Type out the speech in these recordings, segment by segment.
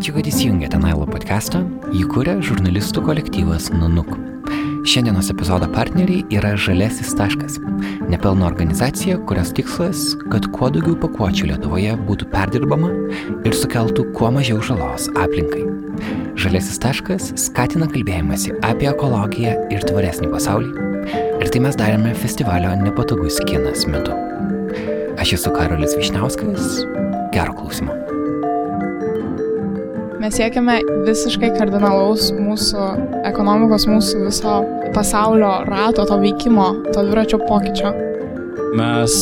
Ačiū, kad įsijungėte Nailo podcastą, jį kūrė žurnalistų kolektyvas Nunuk. Šiandienos epizodo partneriai yra Žalesis taškas - nepelno organizacija, kurios tikslas, kad kuo daugiau pakuočių Lietuvoje būtų perdirbama ir sukeltų kuo mažiau žalos aplinkai. Žalesis taškas skatina kalbėjimąsi apie ekologiją ir tvaresnį pasaulį. Ir tai mes darėme festivalio Nepatogus kinas metu. Aš esu Karolis Višniauskas. Gero klausimo. Mes siekiame visiškai kardinalaus mūsų ekonomikos, mūsų viso pasaulio rato, to veikimo, to dviračio pokyčio. Mes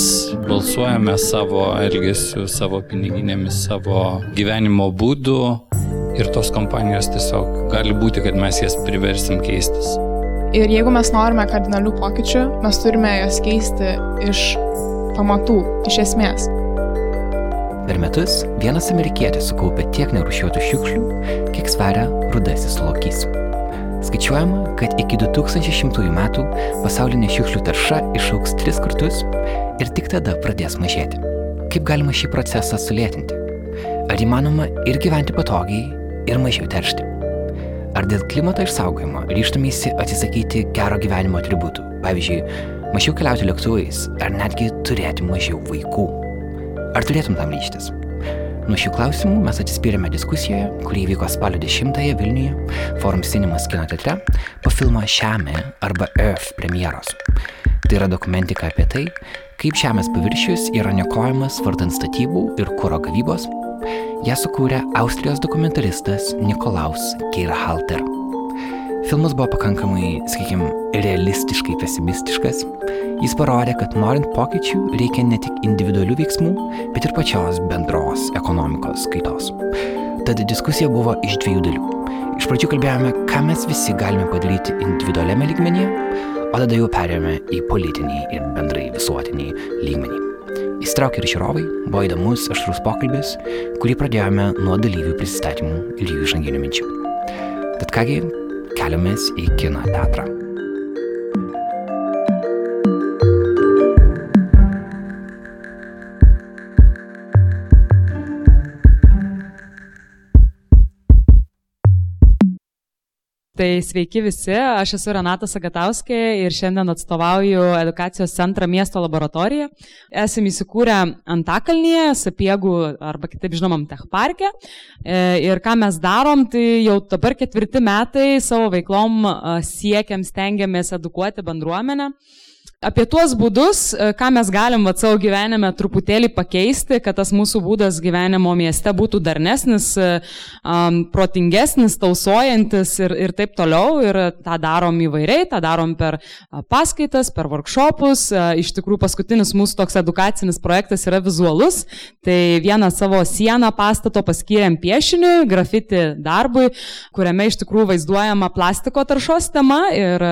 balsuojame savo elgesiu, savo piniginėmis, savo gyvenimo būdu ir tos kompanijos tiesiog gali būti, kad mes jas priversim keistis. Ir jeigu mes norime kardinalių pokyčių, mes turime jas keisti iš pamatų, iš esmės. Per metus vienas amerikietis sukaupė tiek nerušiuotų šiukšlių, kiek sveria rudasis lokys. Skaičiuojama, kad iki 2100 metų pasaulinė šiukšlių tarša išauks tris kartus ir tik tada pradės mažėti. Kaip galima šį procesą sulėtinti? Ar įmanoma ir gyventi patogiai, ir mažiau teršti? Ar dėl klimato išsaugojimo ryštumėsi atsisakyti gero gyvenimo atributų, pavyzdžiui, mažiau keliauti lėktuvais ar netgi turėti mažiau vaikų? Ar turėtum tam ryštis? Nuo šių klausimų mes atsispyrėme diskusijoje, kuri įvyko spalio 10-ąją Vilniuje, Forum Cinemas kino teatre, po filmo Žemė arba Earth premjeros. Tai yra dokumentika apie tai, kaip Žemės paviršius yra nekojamas vardant statybų ir kūro gavybos. Ją sukūrė Austrijos dokumentaristas Nikolaus Geirhalter. Filmas buvo pakankamai, sakykime, realistiškai pesimistiškas. Jis parodė, kad norint pokyčių reikia ne tik individualių veiksmų, bet ir pačios bendros ekonomikos kaitos. Tad diskusija buvo iš dviejų dalių. Iš pradžių kalbėjome, ką mes visi galime padaryti individualiame lygmenyje, o tada jau perėjome į politinį ir bendrai visuotinį lygmenį. Įstraukė ir žiūrovai, buvo įdomus, aštrus pokalbis, kurį pradėjome nuo dalyvių prisistatymų ir jų išanginių minčių. Tad kągi, keliamės į kino teatrą. Tai sveiki visi, aš esu Renata Sagatauskė ir šiandien atstovauju edukacijos centrą miesto laboratoriją. Esame įsikūrę Antakalnyje, Sapiegų arba kitaip žinomam Tech parke. E, ir ką mes darom, tai jau dabar ketvirti metai savo veiklom siekiam, stengiamės edukuoti bendruomenę. Apie tuos būdus, e, ką mes galim vat, savo gyvenime truputėlį pakeisti, kad tas mūsų būdas gyvenimo mieste būtų darnesnis, um, protingesnis, tausojantis ir, ir taip toliau. Ir tą darom įvairiai, tą darom per paskaitas, per workshopus. Iš tikrųjų, paskutinis mūsų toks edukacinis projektas yra vizualus. Tai vieną savo sieną pastato paskyrėm piešiniui, grafiti darbui, kuriame iš tikrųjų vaizduojama plastiko taršos tema ir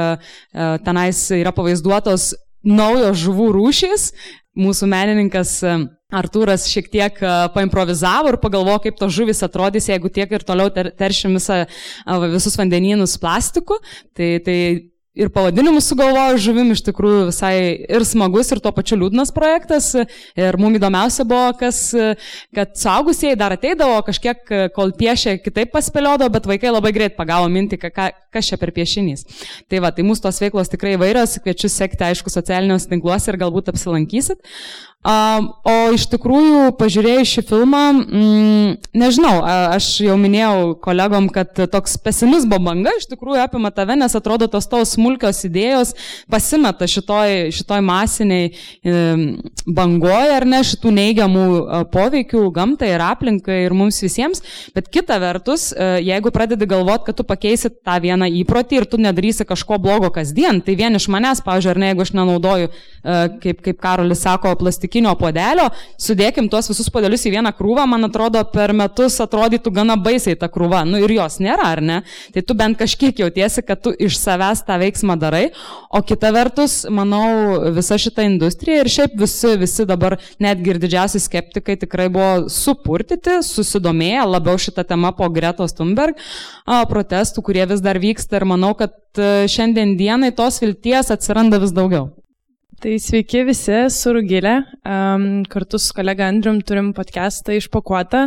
tenais yra pavaizduotos naujos žuvų rūšys. Mūsų menininkas e, Artūras šiek tiek e, paimprovizavo ir pagalvojo, kaip tos žuvis atrodys, jeigu tiek ir toliau ter teršim visą, visus vandenynus plastiku. Tai, tai ir pavadinimus sugalvojo žuvim, iš tikrųjų visai ir smagus, ir tuo pačiu liūdnas projektas. Ir mums įdomiausia buvo, kas, kad suaugusieji dar ateidavo, kažkiek, kol piešė, kitaip paspėliodavo, bet vaikai labai greit pagavo mintį, ką, kas čia per piešinys. Tai va, tai mūsų tos veiklos tikrai įvairios, kviečiu sekti, aišku, socialiniuose tinkluose ir galbūt apsilankysit. O iš tikrųjų, pažiūrėjus šį filmą, mm, nežinau, aš jau minėjau kolegom, kad toks pesimizmo banga iš tikrųjų apima tave, nes atrodo tos tavo smulkios idėjos pasimeta šitoj, šitoj masiniai bangoje, ar ne, šitų neigiamų poveikių gamtai ir aplinkai ir mums visiems. Bet kita vertus, jeigu pradedi galvoti, kad tu pakeisi tą vieną įprotį ir tu nedarysi kažko blogo kasdien, tai vien iš manęs, pavyzdžiui, ar ne, jeigu aš nenaudoju, kaip, kaip Karolis sako, plastikį plastikinio podelio, sudėkim tuos visus podelius į vieną krūvą, man atrodo, per metus atrodytų gana baisiai ta krūva. Nu ir jos nėra, ar ne? Tai tu bent kažkiek jautiesi, kad tu iš savęs tą veiksmą darai. O kita vertus, manau, visa šita industrija ir šiaip visi, visi dabar, netgi ir didžiausi skeptikai tikrai buvo supurtyti, susidomėję labiau šitą temą po Gretos Thunberg protestų, kurie vis dar vyksta ir manau, kad šiandien dienai tos vilties atsiranda vis daugiau. Tai sveiki visi, su Rugilė. Um, kartu su kolega Andrium turim podcastą išpakuotą.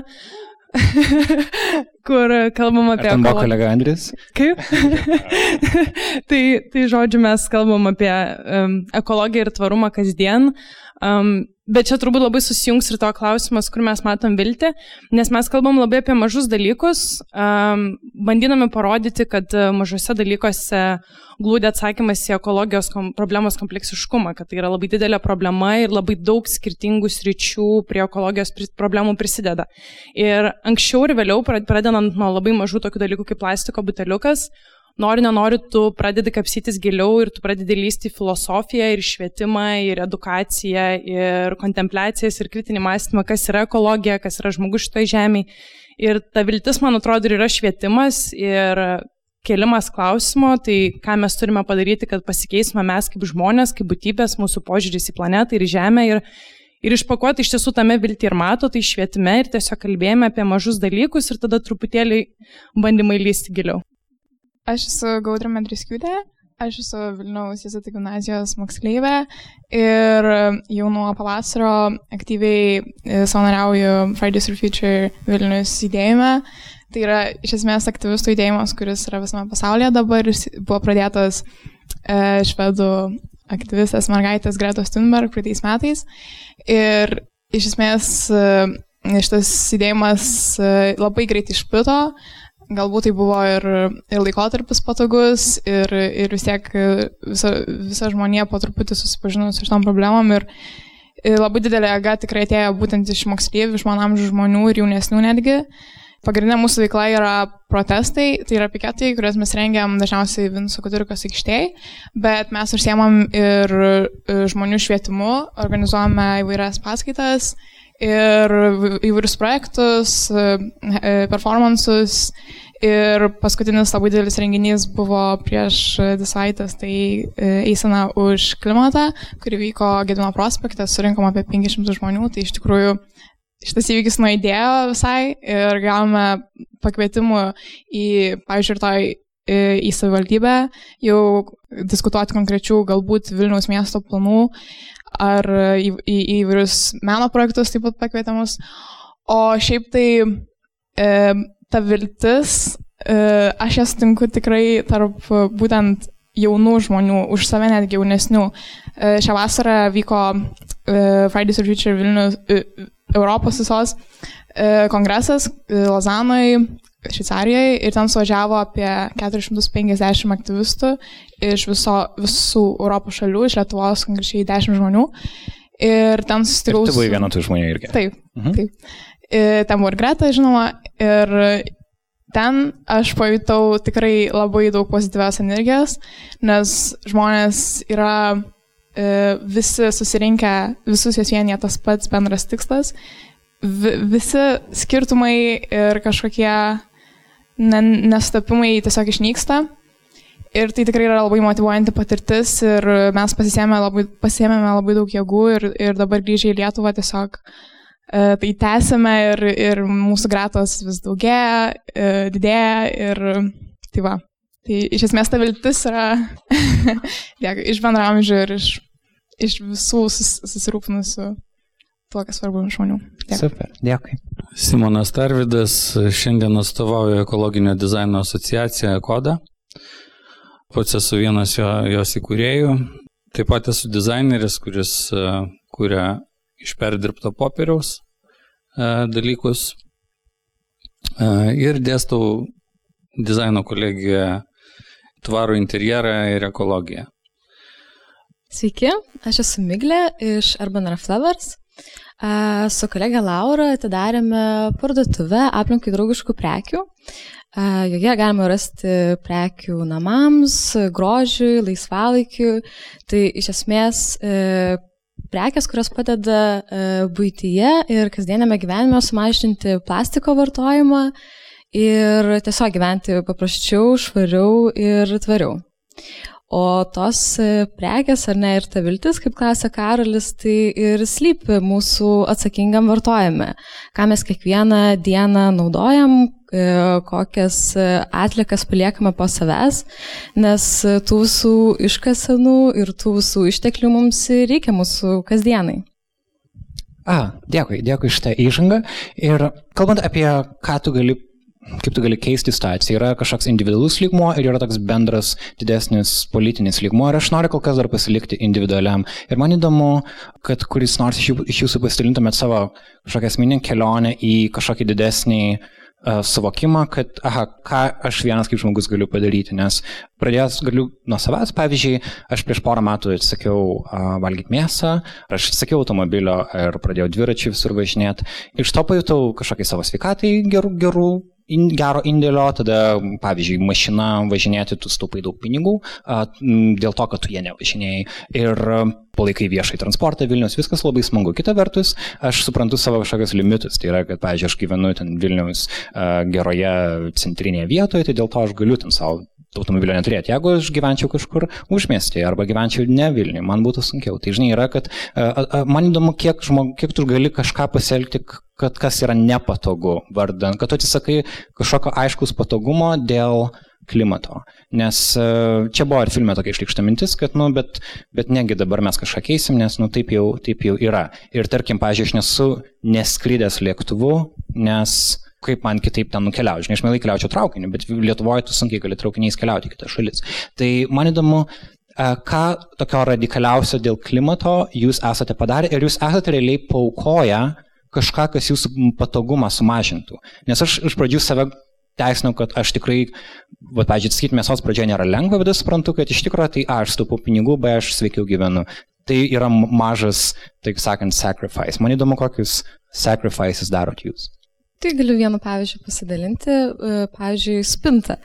kur kalbam apie... Ar buvo kolega Andris? Kaip? tai, tai žodžiu, mes kalbam apie um, ekologiją ir tvarumą kasdien. Um, Bet čia turbūt labai susijungs ir to klausimas, kur mes matom viltį, nes mes kalbam labai apie mažus dalykus, um, bandydami parodyti, kad e, mažose dalykuose glūdė atsakymas į ekologijos kom problemos kompleksiškumą, kad tai yra labai didelė problema ir labai daug skirtingų sričių prie ekologijos pri problemų prisideda. Ir anksčiau ir vėliau, pradedant nuo labai mažų tokių dalykų kaip plastiko buteliukas, nori, nenori, tu pradedi kapsytis giliau ir tu pradedi lysti į filosofiją ir švietimą, ir edukaciją, ir kontempliacijas, ir kritinį mąstymą, kas yra ekologija, kas yra žmogus šitoje žemėje. Ir ta viltis, man atrodo, yra švietimas ir kelimas klausimo, tai ką mes turime padaryti, kad pasikeisime mes kaip žmonės, kaip būtybės, mūsų požiūris į planetą ir žemę. Ir, ir išpakuoti iš tiesų tame viltį ir mato, tai švietime ir tiesiog kalbėjome apie mažus dalykus ir tada truputėlį bandymai lysti giliau. Aš esu Gaudrė Medriskiūtė, aš esu Vilniaus Jėzuitų gimnazijos moksleivė ir jau nuo pavasario aktyviai e, savanoriauju Fridays for Future Vilnius judėjime. Tai yra iš esmės aktyvistų judėjimas, kuris yra visame pasaulyje dabar ir buvo pradėtas e, švedų aktyvistės mergaitės Gretos Thunberg praeitais metais. Ir iš esmės e, šitas judėjimas e, labai greitai išplito galbūt tai buvo ir, ir laikotarpis patogus, ir, ir vis tiek visa, visa žmonija po truputį susipažino su šitom problemom. Ir, ir labai didelė jėga tikrai atėjo būtent iš moksleivių, iš mano amžiaus žmonių ir jaunesnių netgi. Pagrindinė mūsų veikla yra protestai, tai yra piketai, kuriuos mes rengiam dažniausiai Vinco Kudirikos aikštėje, bet mes užsiemam ir žmonių švietimu, organizuojame įvairias paskaitas ir įvairius projektus, e, performances. Ir paskutinis labai didelis renginys buvo prieš dvi savaitės, tai e, eisena už klimatą, kuri vyko Gedino prospekte, surinkom apie 500 žmonių, tai iš tikrųjų šitas įvykis nuėdėjo visai ir gavome pakvietimų į, pavyzdžiui, ir toj į savivaldybę, jau diskutuoti konkrečių galbūt Vilniaus miesto planų ar į, į, į įvairius meno projektus taip pat pakvietėmus. O šiaip tai e, ta viltis, e, aš ją sutinku tikrai tarp būtent jaunų žmonių, už save netgi jaunesnių. E, šią vasarą vyko e, Fridays for Future Vilnius, e, Europos visos e, kongresas e, Lazanoje, Šveicarijoje ir ten suvažiavo apie 450 aktyvistų iš viso, visų Europos šalių, iš Lietuvos konkrečiai 10 žmonių. Ir ten susitikau. Tu buvai viena tų žmonių irgi. Taip. Mhm. taip. Ir ten buvo ir Greta, žinoma. Ir ten aš pajutau tikrai labai daug pozityvios energijos, nes žmonės yra e, visi susirinkę, visus juos vienyje tas pats bendras tikslas. Vi, visi skirtumai ir kažkokie nesutapimai tiesiog išnyksta. Ir tai tikrai yra labai motivuojanti patirtis ir mes pasisėmėme labai, pasėmėme labai daug jėgų ir, ir dabar grįžę į Lietuvą tiesiog e, tai tęsime ir, ir mūsų gretos vis daugėja, e, didėja ir tai va. Tai iš esmės ta viltis yra tiek iš bendramžių ir iš, iš visų sus, susirūpinusių tuo, kas svarbu žmonių. Dėkui. Super, dėkui. Simonas Tarvidas šiandien atstovauja ekologinio dizaino asociaciją Koda. Pats esu vienas jo, jos įkūrėjų. Taip pat esu dizaineris, kuris uh, kuria iš perdirbto popieriaus uh, dalykus. Uh, ir dėstau dizaino kolegijoje tvarų interjerą ir ekologiją. Sveiki, aš esu Miglė iš Urban Reflowers. Su kolegė Laura atidarėme parduotuvę aplinkai draugiškų prekių. Joje galima rasti prekių namams, grožiui, laisvalaikiu. Tai iš esmės e, prekes, kurios padeda e, būtyje ir kasdienėme gyvenime sumažinti plastiko vartojimą ir tiesiog gyventi paprasčiau, švariau ir tvariau. O tos e, prekes, ar ne, ir ta viltis, kaip klausė Karolis, tai ir slypi mūsų atsakingam vartojime. Ką mes kiekvieną dieną naudojam, e, kokias e, atlikas paliekame po savęs, nes tų visų iškasenų ir tų visų išteklių mums reikia mūsų kasdienai. A, dėkui, dėkui šitą įžangą. Ir kalbant apie ką tu gali kaip tu gali keisti situaciją. Yra kažkoks individualus lygmuo ir yra toks bendras didesnis politinis lygmuo ir aš noriu kol kas dar pasilikti individualiam. Ir man įdomu, kad kuris nors iš jūsų pasidalintumėt savo kažkokią asmeninę kelionę į kažkokį didesnį uh, suvokimą, kad, aha, ką aš vienas kaip žmogus galiu padaryti, nes pradėjęs galiu nuo savęs, pavyzdžiui, aš prieš porą metų atsisakiau uh, valgyti mėsą, aš atsisakiau automobilio ir pradėjau dviračių visur važinėti. Iš to pajutau kažkokį savo sveikatai gerų, gerų in, gero indėlio, tada, pavyzdžiui, mašina važinėti, tu staupai daug pinigų, a, dėl to, kad tu jie nevažinėjai. Ir palaikai viešai transportą Vilnius, viskas labai smagu. Kita vertus, aš suprantu savo kažkokius limitus. Tai yra, kad, pavyzdžiui, aš gyvenu ten Vilnius a, geroje centrinėje vietoje, tai dėl to aš galiu ten savo automobilio neturėti. Jeigu aš gyvenčiau kažkur užmiestyje arba gyvenčiau ne Vilniuje, man būtų sunkiau. Tai žinai, yra, kad a, a, man įdomu, kiek, žmog, kiek tu gali kažką pasielgti, kad kas yra nepatogu vardan, kad tu atsisakai kažkokio aiškus patogumo dėl klimato. Nes čia buvo ir filme tokia išlikšta mintis, kad, nu, bet, bet negi dabar mes kažką keisim, nes, nu, taip jau, taip jau yra. Ir tarkim, pažiūrėjau, aš nesu neskridęs lėktuvu, nes kaip man kitaip ten nukeliauti. Žinai, aš mielai keliaučiau traukiniu, bet Lietuvoje tu sunkiai gali traukiniais keliauti į kitas šalis. Tai man įdomu, e, ką tokio radikaliausio dėl klimato jūs esate padarę ir jūs esate realiai paukoję kažką, kas jūsų patogumą sumažintų. Nes aš iš pradžių save teisinau, kad aš tikrai, va, pažiūrėjau, sakyti, mėsos pradžioje nėra lengva, bet aš suprantu, kad iš tikrųjų tai a, aš staupu pinigų, bet aš sveikiau gyvenu. Tai yra mažas, taip sakant, sacrifice. Man įdomu, kokius sacrifices darot jūs. Tai galiu vienu pavyzdžiu pasidalinti, e, pavyzdžiui, spinta.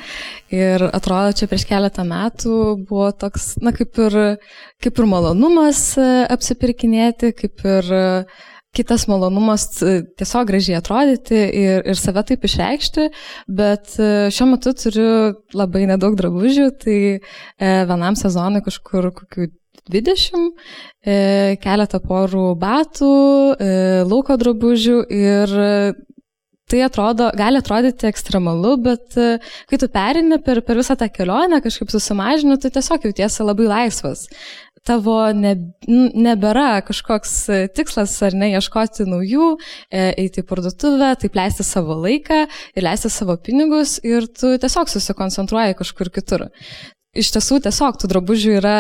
Ir atrodo, čia prieš keletą metų buvo toks, na, kaip ir, kaip ir malonumas e, apsipirkinėti, kaip ir uh, kitas malonumas e, tiesiog gražiai atrodyti ir, ir save taip išreikšti, bet e, šiuo metu turiu labai nedaug drabužių, tai e, vienam sezonui kažkur kokių 20, keletą porų batų, lauko drabužių ir tai atrodo, gali atrodyti ekstremalu, bet kai tu perini per, per visą tą kelionę, kažkaip susimažini, tu tiesiog jautiesi labai laisvas tavo ne, nebėra kažkoks e, tikslas ar ne ieškoti naujų, e, eiti į parduotuvę, taip leisti savo laiką ir leisti savo pinigus ir tu tiesiog susikoncentruoji kažkur kitur. Iš tiesų tiesiog tų drabužių yra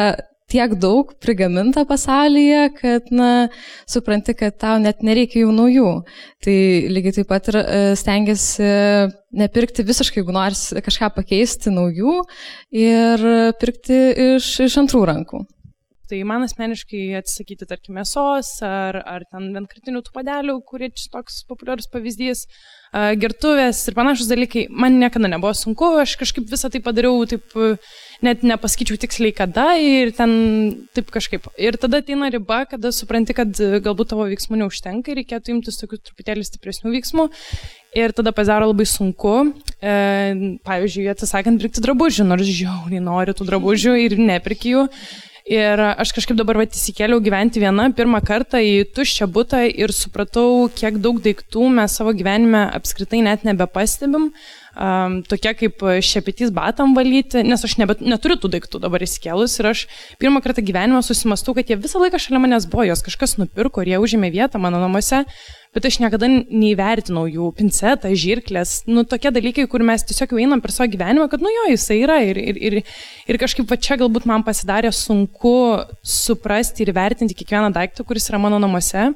tiek daug prigaminta pasaulyje, kad, na, supranti, kad tau net nereikia jų naujų. Tai lygiai taip pat ir e, stengiasi nepirkti visiškai, jeigu nori kažką pakeisti naujų ir pirkti iš, iš antrų rankų. Tai man asmeniškai atsisakyti, tarkim, mėsos ar, ar ten vienkartinių tų padelių, kurie čia toks populiarus pavyzdys, uh, gertuvės ir panašus dalykai, man niekada nebuvo sunku, aš kažkaip visą tai padariau, taip net nepasakyčiau tiksliai kada ir ten taip kažkaip. Ir tada ateina riba, kada supranti, kad galbūt tavo veiksmų neužtenka ir reikėtų imtis tokių truputėlį stipresnių veiksmų. Ir tada pasidaro labai sunku, e, pavyzdžiui, atsisakant pirkti drabužių, nors žiauriai noriu tų drabužių ir nepirkiu jų. Ir aš kažkaip dabar vat, įsikėliau gyventi viena pirmą kartą į tuščią būtą ir supratau, kiek daug daiktų mes savo gyvenime apskritai net nebepastebim. Um, tokie kaip šepetys batam valyti, nes aš nebet, neturiu tų daiktų dabar įsikėlus ir aš pirmą kartą gyvenime susimastau, kad jie visą laiką šalia manęs buvo, jos kažkas nupirko ir jie užėmė vietą mano namuose bet aš niekada neįvertinau jų pincetą, žirklės, nu tokie dalykai, kur mes tiesiog jau einam per savo gyvenimą, kad nu jo, jisai yra ir, ir, ir, ir kažkaip va čia galbūt man pasidarė sunku suprasti ir vertinti kiekvieną daiktą, kuris yra mano namuose.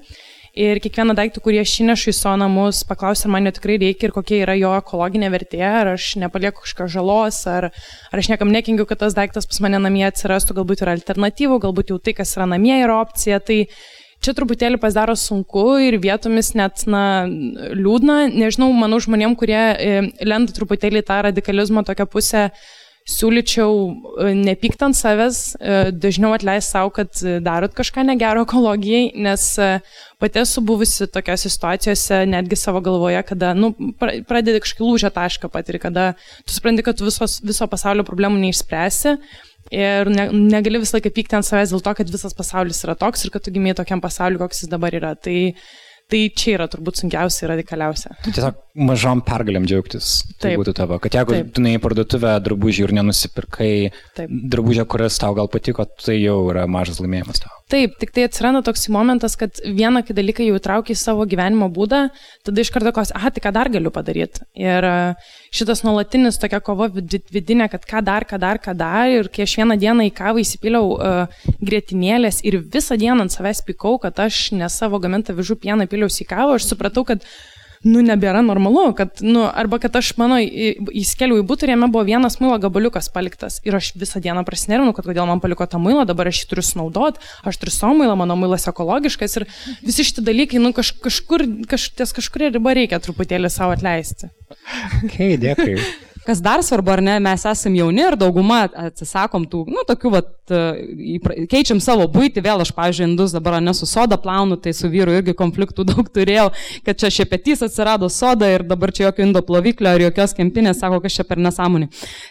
Ir kiekvieną daiktą, kurį aš įnešu į savo namus, paklausti, ar man jo tikrai reikia ir kokia yra jo ekologinė vertė, ar aš nepalieku kažkokios žalos, ar, ar aš niekam nekengiu, kad tas daiktas pas mane namie atsirastų, galbūt yra alternatyvų, galbūt jau tai, kas yra namie, yra opcija. Tai Čia truputėlį pasidaro sunku ir vietomis net, na, liūdna. Nežinau, manau, žmonėm, kurie e, lenda truputėlį tą radikalizmo tokią pusę, siūlyčiau e, nepykt ant savęs, e, dažniau atleisti savo, kad darot kažką negero ekologijai, nes pati esu buvusi tokiose situacijose netgi savo galvoje, kada, nu, pradedi kažkokį lūžę tašką patiri, kada tu supranti, kad tu visos, viso pasaulio problemų neišspręsi Ir ne, negali visą laiką pykti ant savęs dėl to, kad visas pasaulis yra toks ir kad tu gimėjai tokiam pasauliu, koks jis dabar yra. Tai, Tai čia yra turbūt sunkiausia ir radikaliausia. Tu tiesiog mažom pergalėm džiaugtis. Tai būtų tavo. Kad jeigu Taip. tu neį parduotuvę drabužį ir nenusipirkai Taip. drabužio, kuris tau gal patiko, tai jau yra mažas laimėjimas tau. Taip, tik tai atsiranda toks momentas, kad vieną, kai dalyką jau įtraukia į savo gyvenimo būdą, tada iš karto kos, aha, tai ką dar galiu padaryti. Ir šitas nuolatinis tokia kova vid- vidinė, kad ką dar, ką dar, ką dar. Ir kai aš vieną dieną į kavą įsipiliau uh, grėtinėlės ir visą dieną ant savęs pikau, kad aš ne savo gamintą vižų pieną piliausi į kavą, aš supratau, kad nu, nebėra normalu, kad, nu, arba kad aš mano į- įskeliau į būtą ir jame buvo vienas muilo gabaliukas paliktas. Ir aš visą dieną prasinervinau, kad kodėl man paliko tą muilą, dabar aš jį turiu sunaudot, aš turiu savo muilą, mano muilas ekologiškas ir visi šitie dalykai, nu, kaž, kažkur, kaž, ties kažkuria riba reikia truputėlį savo atleisti. Okay, dėkui. Kas dar svarbu, ar ne, mes esame jauni ir dauguma atsisakom tų, nu, tokių, vat, įpra- keičiam savo būti, vėl aš, pavyzdžiui, indus dabar nesu soda plaunu, tai su vyru irgi konfliktų daug turėjau, kad čia šepetys atsirado soda ir dabar čia jokio indo ploviklio ar jokios kempinės, sako, kas čia per nesąmonį.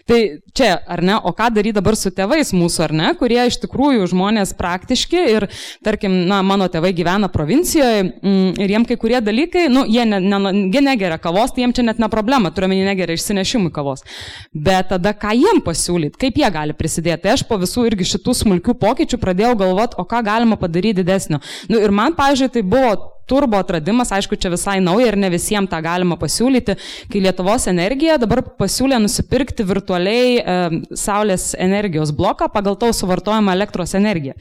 Tai čia, ar ne, o ką daryti dabar su tėvais mūsų, ar ne, kurie iš tikrųjų žmonės praktiški ir, tarkim, na, mano tėvai gyvena provincijoje mm, ir jiem kai kurie dalykai, nu, jie, ne, ne, jie negeria kavos, tai jiem čia net ne problema, turiuomenį negeria išsinešimui kavos. Bet tada ką jiem pasiūlyti, kaip jie gali prisidėti. Tai aš po visų irgi šitų smulkių pokyčių pradėjau galvoti, o ką galima padaryti didesnio. Nu, ir man, pavyzdžiui, tai buvo turbo atradimas, aišku, čia visai nauja ir ne visiems tą galima pasiūlyti, kai Lietuvos energija dabar pasiūlė nusipirkti virtualiai e, Saulės energijos bloką pagal tau suvartojamą elektros energiją.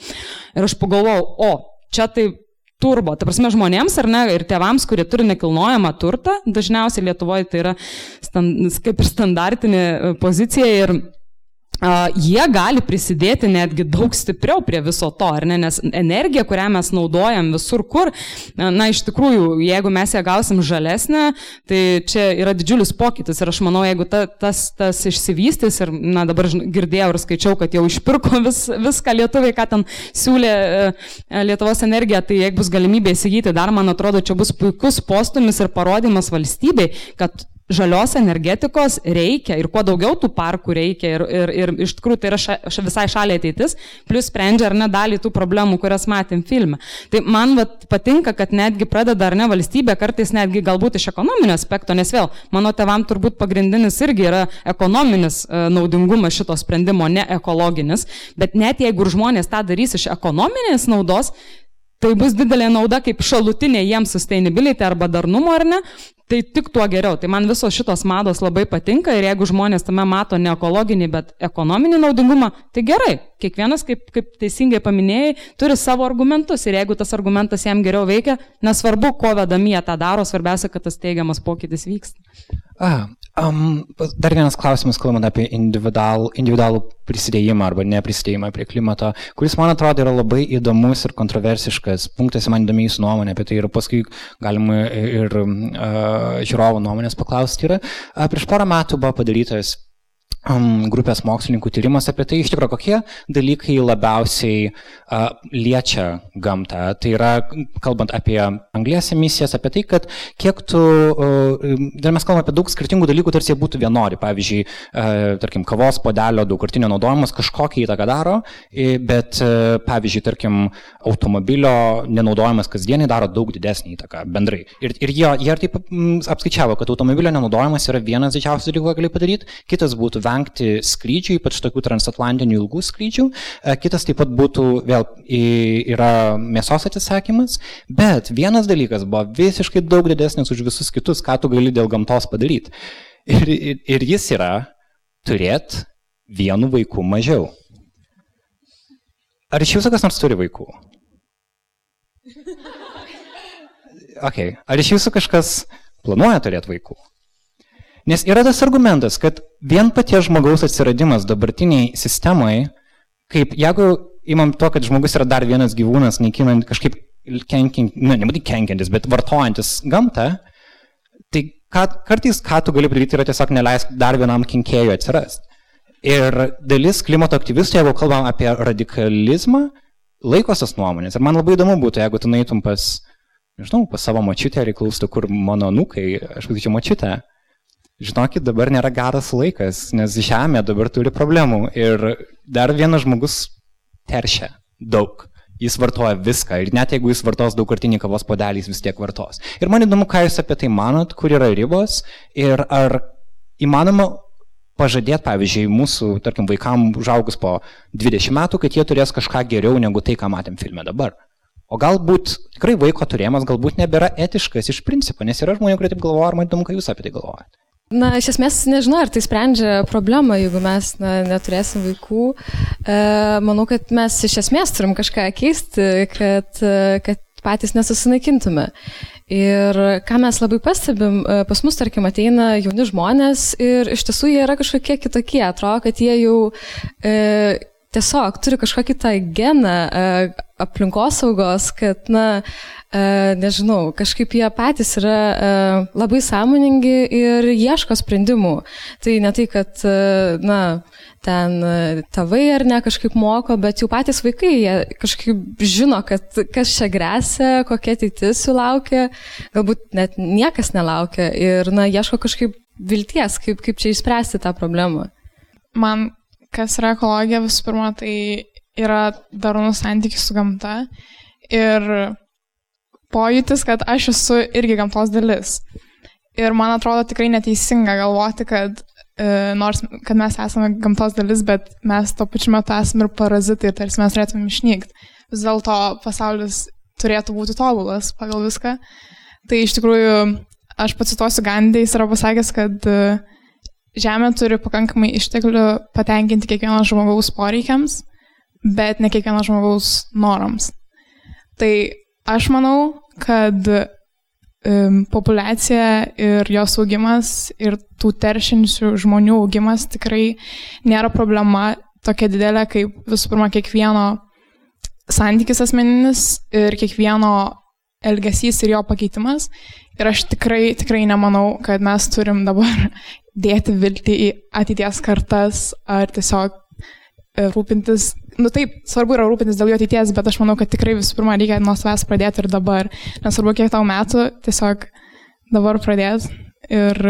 Ir aš pagalvojau, o, čia tai turbo. Tai prasme žmonėms ar ne, ir tėvams, kurie turi nekilnojamą turtą, dažniausiai Lietuvoje tai yra stand, kaip ir standartinė e, pozicija ir Uh, jie gali prisidėti netgi daug stipriau prie viso to, ar ne, nes energija, kurią mes naudojam visur kur, na iš tikrųjų, jeigu mes ją gausim žalesnę, tai čia yra didžiulis pokytis. Ir aš manau, jeigu ta, tas, tas išsivystys ir, na dabar girdėjau ir skaičiau, kad jau išpirko vis, viską lietuviai, ką ten siūlė e, Lietuvos energija, tai jeigu bus galimybė įsigyti, dar man atrodo, čia bus puikus postumis ir parodymas valstybei, kad žalios energetikos reikia ir kuo daugiau tų parkų reikia ir, ir, ir iš tikrųjų tai yra ša, ša, visai šaliai ateitis, plus sprendžia ar ne dalį tų problemų, kurias matėm filme. Tai man vat, patinka, kad netgi pradeda ar ne valstybė kartais netgi galbūt iš ekonominio aspekto, nes vėl mano tevam turbūt pagrindinis irgi yra ekonominis e, naudingumas šito sprendimo, ne ekologinis, bet net jeigu žmonės tą darys iš ekonominės naudos, Tai bus didelė nauda kaip šalutinė jiems sustainability arba darnumo ar ne, tai tik tuo geriau. Tai man visos šitos mados labai patinka ir jeigu žmonės tame mato ne ekologinį, bet ekonominį naudingumą, tai gerai. Kiekvienas, kaip, kaip teisingai paminėjai, turi savo argumentus ir jeigu tas argumentas jam geriau veikia, nesvarbu, ko vedami jie tą daro, svarbiausia, kad tas teigiamas pokytis vyksta. A, um, dar vienas klausimas, kalbant apie individual, individualų prisidėjimą arba neprisidėjimą prie klimato, kuris man atrodo yra labai įdomus ir kontroversiškas. Punktas, man įdomi jūsų nuomonė apie tai ir paskui galima ir uh, žiūrovų nuomonės paklausti. Yra, uh, prieš porą metų buvo padarytas grupės mokslininkų tyrimas apie tai, iš tikrųjų, kokie dalykai labiausiai uh, liečia gamtą. Tai yra, kalbant apie anglės emisijas, apie tai, kad kiek tu, dar mes kalbame apie daug skirtingų dalykų, tarsi jie būtų vienodi. Pavyzdžiui, uh, tarkim, kavos podelio daugkartinio naudojimas kažkokią įtaką daro, bet, uh, pavyzdžiui, tarkim, automobilio nenaudojimas kasdienai daro daug didesnį įtaką bendrai. Ir, ir jie, jie taip apskaičiavo, kad automobilio nenaudojimas yra vienas didžiausių dalykų, ką gali padaryti, kitas būtų vengti skrydžių, ypač tokių transatlantinių ilgų skrydžių, E, kitas taip pat būtų vėl yra mėsos atsisakymas, bet vienas dalykas buvo visiškai daug didesnis už visus kitus, ką tu gali dėl gamtos padaryti. Ir, ir, ir jis yra turėti vienu vaiku mažiau. Ar iš jūsų kas nors turi vaikų? Okay. Ar iš jūsų kažkas planuoja turėti vaikų? Nes yra tas argumentas, kad vien paties žmogaus atsiradimas dabartiniai sistemai, kaip jeigu imam to, kad žmogus yra dar vienas gyvūnas, naikinant kažkaip kenkiant, na, nebūtinai kenkiantis, bet vartojantis gamtą, tai ką, kartais ką tu gali padaryti yra tiesiog neleisk dar vienam kenkėjui atsirasti. Ir dalis klimato aktyvistų, jeigu kalbam apie radikalizmą, laikosi tos nuomonės. Ir man labai įdomu būtų, jeigu tu naitum pas, nežinau, pas savo mačiutę ir klaustų, kur mano nukai, aš sakyčiau, mačiutę. Žinokit, dabar nėra geras laikas, nes Žemė dabar turi problemų ir dar vienas žmogus teršia daug. Jis vartoja viską ir net jeigu jis vartos daugkartinį kavos podelį, jis vis tiek vartos. Ir man įdomu, ką jūs apie tai manot, kur yra ribos ir ar įmanoma pažadėti, pavyzdžiui, mūsų, tarkim, vaikam užaugus po 20 metų, kad jie turės kažką geriau negu tai, ką matėm filme dabar. O galbūt tikrai vaiko turėjimas galbūt nebėra etiškas iš principo, nes yra žmonių, kurie taip galvoja, ar man įdomu, ką jūs apie tai galvojate. Na, iš esmės nežinau, ar tai sprendžia problemą, jeigu mes na, neturėsim vaikų. E, manau, kad mes iš esmės turim kažką keisti, kad, kad patys nesusinaikintume. Ir ką mes labai pastebim, e, pas mus, tarkim, ateina jauni žmonės ir iš tiesų jie yra kažkokie kitokie, atrodo, kad jie jau e, tiesiog turi kažkokį tą geną e, aplinkosaugos, kad, na, e, nežinau, kažkaip jie patys yra e, labai sąmoningi ir ieško sprendimų. Tai ne tai, kad, na, ten tėvai ar ne kažkaip moko, bet jau patys vaikai, jie kažkaip žino, kad kas čia grėsia, kokia ateitis jų laukia, galbūt net niekas nelaukia ir, na, ieško kažkaip vilties, kaip, kaip čia išspręsti tą problemą. Man kas yra ekologija, visų pirma, tai yra darnus santykis su gamta ir pojūtis, kad aš esu irgi gamtos dalis. Ir man atrodo tikrai neteisinga galvoti, kad e, nors, kad mes esame gamtos dalis, bet mes tuo pačiu metu esame ir parazitai, tarsi mes turėtume išnykti. Vis dėlto pasaulis turėtų būti tobulas pagal viską. Tai iš tikrųjų, aš pacituosiu Gandį, jis yra pasakęs, kad e, Žemė turi pakankamai išteklių patenkinti kiekvieno žmogaus poreikiams, bet ne kiekvieno žmogaus norams. Tai aš manau, kad um, populiacija ir jos augimas ir tų teršinčių žmonių augimas tikrai nėra problema tokia didelė, kaip visų pirma kiekvieno santykis asmeninis ir kiekvieno elgesys ir jo pakeitimas. Ir aš tikrai, tikrai nemanau, kad mes turim dabar dėti viltį į ateities kartas ar tiesiog e, rūpintis, nu taip, svarbu yra rūpintis dėl jo ateities, bet aš manau, kad tikrai visų pirma reikia nuo savęs pradėti ir dabar. Nesvarbu, kiek tau metų, tiesiog dabar pradėti ir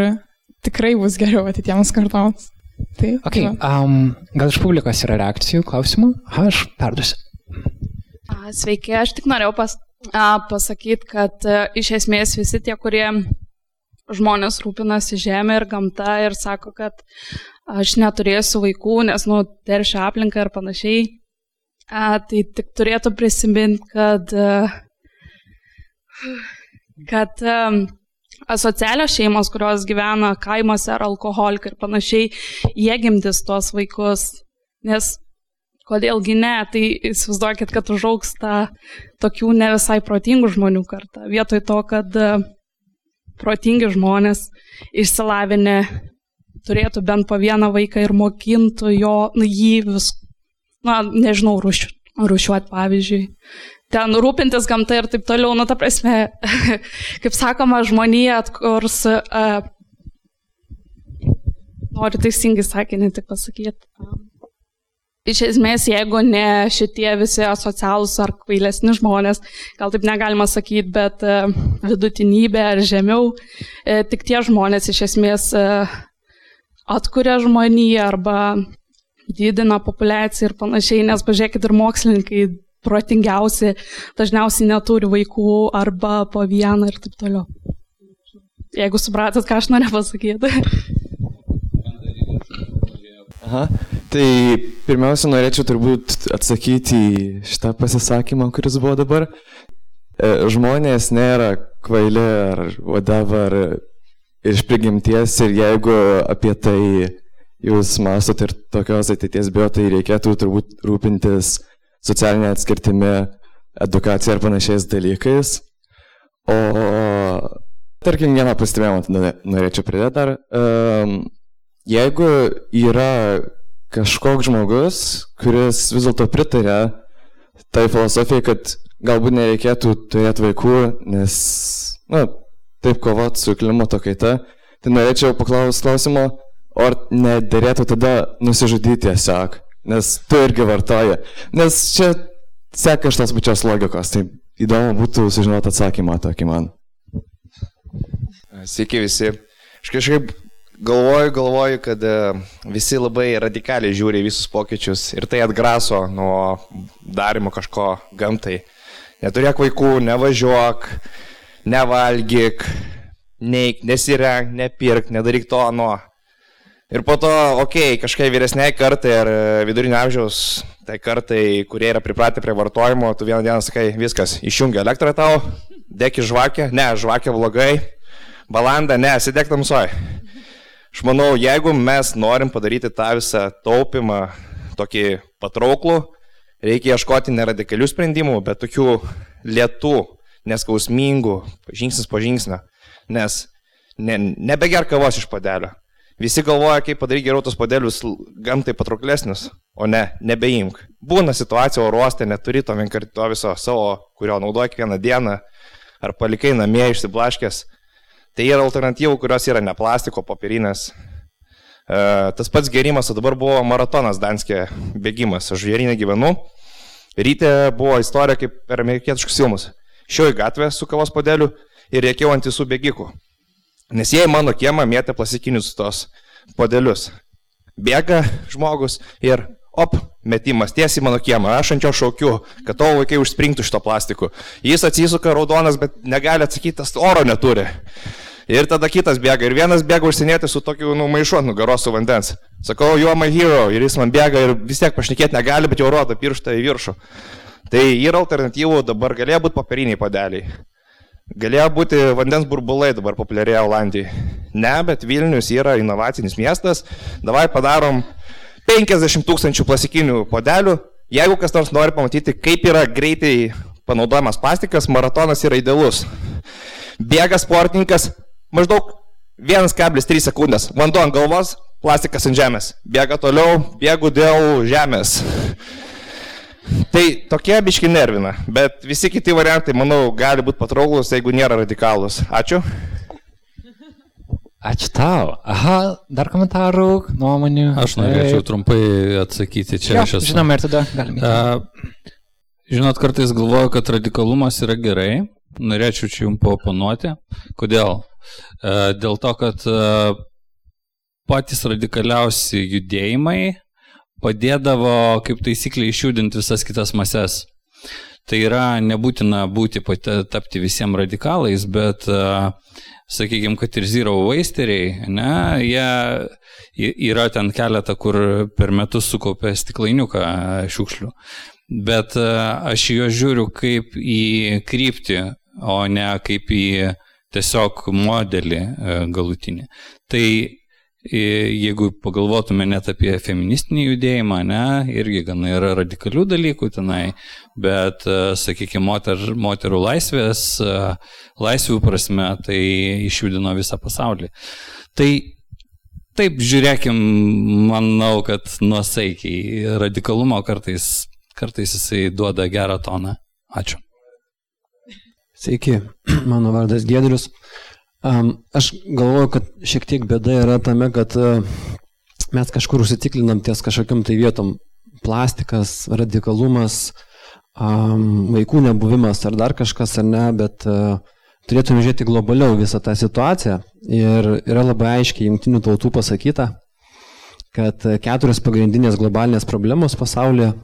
tikrai bus geriau ateitiems kartoms. Taip. Okay, um, gal iš publikos yra reakcijų, klausimų? Aš perduosiu. Sveiki, aš tik norėjau pas, pasakyti, kad a, iš esmės visi tie, kurie žmonės rūpinasi žemė ir gamta ir sako, kad aš neturėsiu vaikų, nes, nu, teršia aplinką ir panašiai. A, tai tik turėtų prisiminti, kad, kad asocialios šeimos, kurios gyvena kaimuose ar alkoholikai ir panašiai, jie gimdys tuos vaikus. Nes kodėlgi ne, tai įsivaizduokit, kad užauks ta tokių ne visai protingų žmonių karta. Vietoj to, kad protingi žmonės, išsilavinę, turėtų bent po vieną vaiką ir mokintų jo, nu, jį vis, na, nežinau, rušiu, rušiuoti pavyzdžiui. Ten rūpintis gamta ir taip toliau, nu, ta prasme, kaip sakoma, žmonija atkurs, uh, noriu teisingai sakinį tik pasakyti. Iš esmės, jeigu ne šitie visi asocialūs ar kvailesni žmonės, gal taip negalima sakyti, bet e, vidutinybė ar žemiau, e, tik tie žmonės iš esmės e, atkuria žmoniją arba didina populiaciją ir panašiai, nes pažiūrėkit ir mokslininkai protingiausi dažniausiai neturi vaikų arba po vieną ir taip toliau. Jeigu supratot, ką aš noriu pasakyti. Aha. Tai pirmiausia, norėčiau turbūt atsakyti į šitą pasisakymą, kuris buvo dabar. E, žmonės nėra kvaili ar whatever iš prigimties ir jeigu apie tai jūs mastot ir tokios ateities bijo, tai reikėtų turbūt rūpintis socialinė atskirtimi, edukacija ir panašiais dalykais. O tarkim, vieną pastebėjimą norėčiau pridėti dar. Um, jeigu yra kažkoks žmogus, kuris vis dėlto pritarė tai filosofijai, kad galbūt nereikėtų turėti vaikų, nes, na, taip kovoti su klimato kaita, tai norėčiau paklausti klausimo, ar nederėtų tada nusižudyti tiesiog, nes tu irgi vartoji. Nes čia seka iš tos pačios logikos, tai įdomu būtų sužinoti atsakymą tokį man. Sveiki visi. Aš kažkaip galvoju, galvoju, kad e, visi labai radikaliai žiūri visus pokyčius ir tai atgraso nuo darimo kažko gamtai. Neturėk vaikų, nevažiuok, nevalgyk, neik, nesirenk, nepirk, nedaryk to, nuo. Ir po to, okei, okay, kažkai vyresniai kartai ar e, vidurinio amžiaus, tai kartai, kurie yra pripratę prie vartojimo, tu vieną dieną sakai, viskas, išjungia elektrą tau, dėk į žvakę, ne, žvakę blogai, valandą, ne, sėdėk tamsoj. Aš manau, jeigu mes norim padaryti tą visą taupimą tokį patrauklų, reikia ieškoti neradikalių sprendimų, bet tokių lietų, neskausmingų, žingsnis po žingsnio. Nes ne, nebeger kavos iš padelio. Visi galvoja, kaip padaryti geriau tos padėlius gamtai patrauklesnius, o ne, nebeimk. Būna situacija oro uoste, neturi to vienkarto viso savo, kurio naudoji kiekvieną dieną, ar palikai namie išsiblaškęs. Tai yra alternatyvų, kurios yra ne plastiko, popierinės. E, tas pats gerimas, o dabar buvo maratonas Danskė bėgimas. Aš žvėrinė gyvenu. Ryte buvo istorija kaip per amerikietiškus filmus. Šiau į gatvę su kavos padėliu ir rėkiau ant visų bėgikų. Nes jie į mano kiemą mėtė plastikinius tos podelius. Bėga žmogus ir op, metimas tiesiai mano kiemą. Aš ant jo šaukiu, kad tavo vaikai užspringtų šito plastiku. Jis atsisuka raudonas, bet negali atsakyti, tas oro neturi. Ir tada kitas bėga. Ir vienas bėga užsienėti su tokiu numaišu ant nugaros su vandens. Sakau, are my hero. Ir jis man bėga ir vis tiek pašnekėti negali, bet jau rodo pirštą į viršų. Tai yra alternatyvų, dabar galėjo būti popieriniai padeliai. Galėjo būti vandens burbulai dabar populiarėja Olandijai. Ne, bet Vilnius yra inovacinis miestas. Davai padarom 50 tūkstančių plastikinių podelių. Jeigu kas nors nori pamatyti, kaip yra greitai panaudojamas plastikas, maratonas yra idealus. Bėga sportininkas maždaug 1,3 sekundės. Vanduo ant galvos, plastikas ant žemės. Bėga toliau, bėgu dėl žemės. Tai tokie biški nervina, bet visi kiti variantai, manau, gali būti patrauklus, jeigu nėra radikalus. Ačiū. Ačiū tau. Aha, dar komentarų, nuomonių. Aš norėčiau trumpai atsakyti čia. Jo, žinoma, ir tada galime. Uh, žinot, kartais galvoju, kad radikalumas yra gerai. Norėčiau čia jums paoponuoti. Kodėl? Uh, dėl to, kad uh, patys radikaliausi judėjimai padėdavo kaip taisyklė išjudinti visas kitas mases. Tai yra nebūtina būti tapti visiems radikalais, bet, sakykime, kad ir zero wasteriai, ne, jie yra ten keletą, kur per metus sukaupė stiklainiuką šiukšlių. Bet aš juos žiūriu kaip į kryptį, o ne kaip į tiesiog modelį galutinį. Tai jeigu pagalvotume net apie feministinį judėjimą, ne, irgi gana yra radikalių dalykų tenai, bet, e, sakykime, moter, moterų laisvės, e, laisvių prasme, tai išjudino visą pasaulį. Tai taip, žiūrėkim, manau, kad nuosaikiai radikalumo kartais, kartais jisai duoda gerą toną. Ačiū. Sveiki, mano vardas Gedrius. Aš galvoju, kad šiek tiek bėda yra tame, kad uh, mes kažkur užsitiklinam ties kažkokiam tai vietom. Plastikas, radikalumas, um, vaikų nebuvimas ar dar kažkas ar ne, bet uh, turėtume žiūrėti globaliau visą tą situaciją. Ir yra labai aiškiai jungtinių tautų pasakyta, kad keturios pagrindinės globalinės problemos pasaulyje